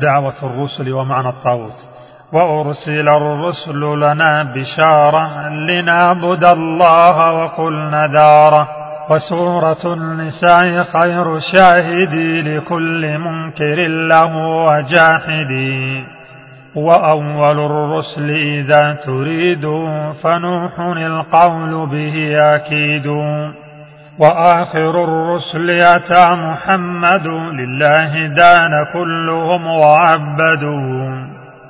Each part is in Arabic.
دعوة الرسل ومعنى الطاغوت. وأرسل الرسل لنا بشارة لنعبد الله وقلنا دارة. وسورة النساء خير شاهدي لكل منكر له وجاحدي وأول الرسل إذا تريد فنوح القول به أكيد. وآخر الرسل أتى محمد لله دان كلهم وعبدوا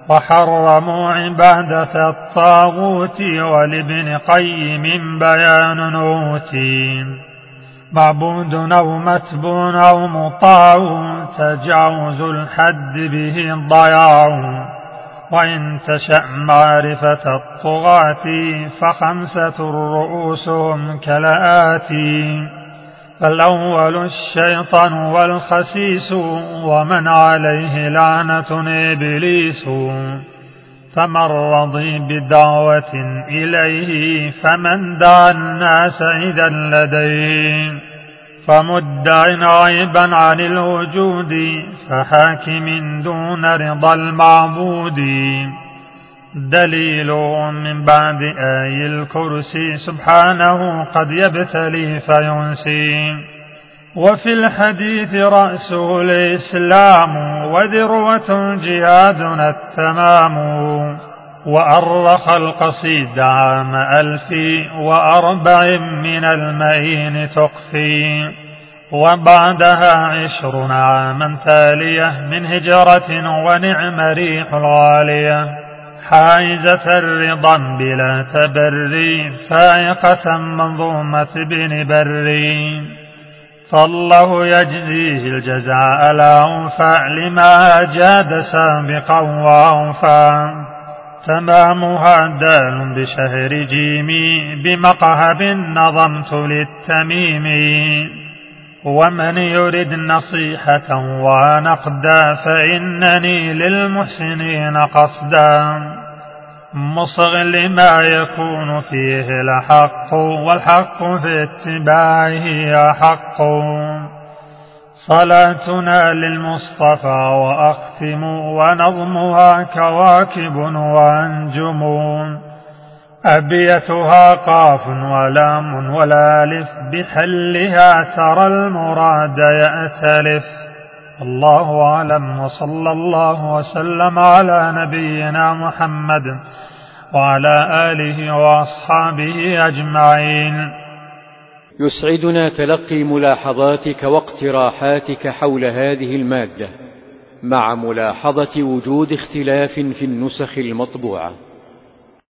وحرموا عبادة الطاغوت ولابن قيم بيان نوتي معبود أو متبون أو مطاع تجاوز الحد به الضياع وإن تشأ معرفة الطغاة فخمسة رؤوسهم كالآتي فالأول الشيطان والخسيس ومن عليه لعنة إبليس فمن رضي بدعوة إليه فمن دعا الناس إذا لديه فمدع عيبا عن الوجود فحاكم دون رضا المعبود. دليل من بعد آي الكرسي سبحانه قد يبتلي فينسي وفي الحديث رأسه الإسلام وذروة جهادنا التمام. وأرخ القصيد عام ألف وأربع من المئين تقفي وبعدها عشرون عاما تالية من هجرة ونعم ريح الغالية. حائزة الرضا بلا تبري فائقة منظومة بن بري. فالله يجزيه الجزاء الأوفى لما جاد سابقا وأوفى تمامها دال بشهر جيمي بمقهب نظمت للتميم. ومن يرد نصيحة ونقدا فإنني للمحسنين قصدا. مصغ لما يكون فيه الحق والحق في اتباعه أحق. صلاتنا للمصطفى وأختم ونظمها كواكب وأنجم أبيتها قاف ولام والالف بحلها ترى المراد يأتلف. الله أعلم وصلى الله وسلم على نبينا محمد وعلى آله وأصحابه أجمعين. يسعدنا تلقي ملاحظاتك واقتراحاتك حول هذه المادة مع ملاحظة وجود اختلاف في النسخ المطبوعة.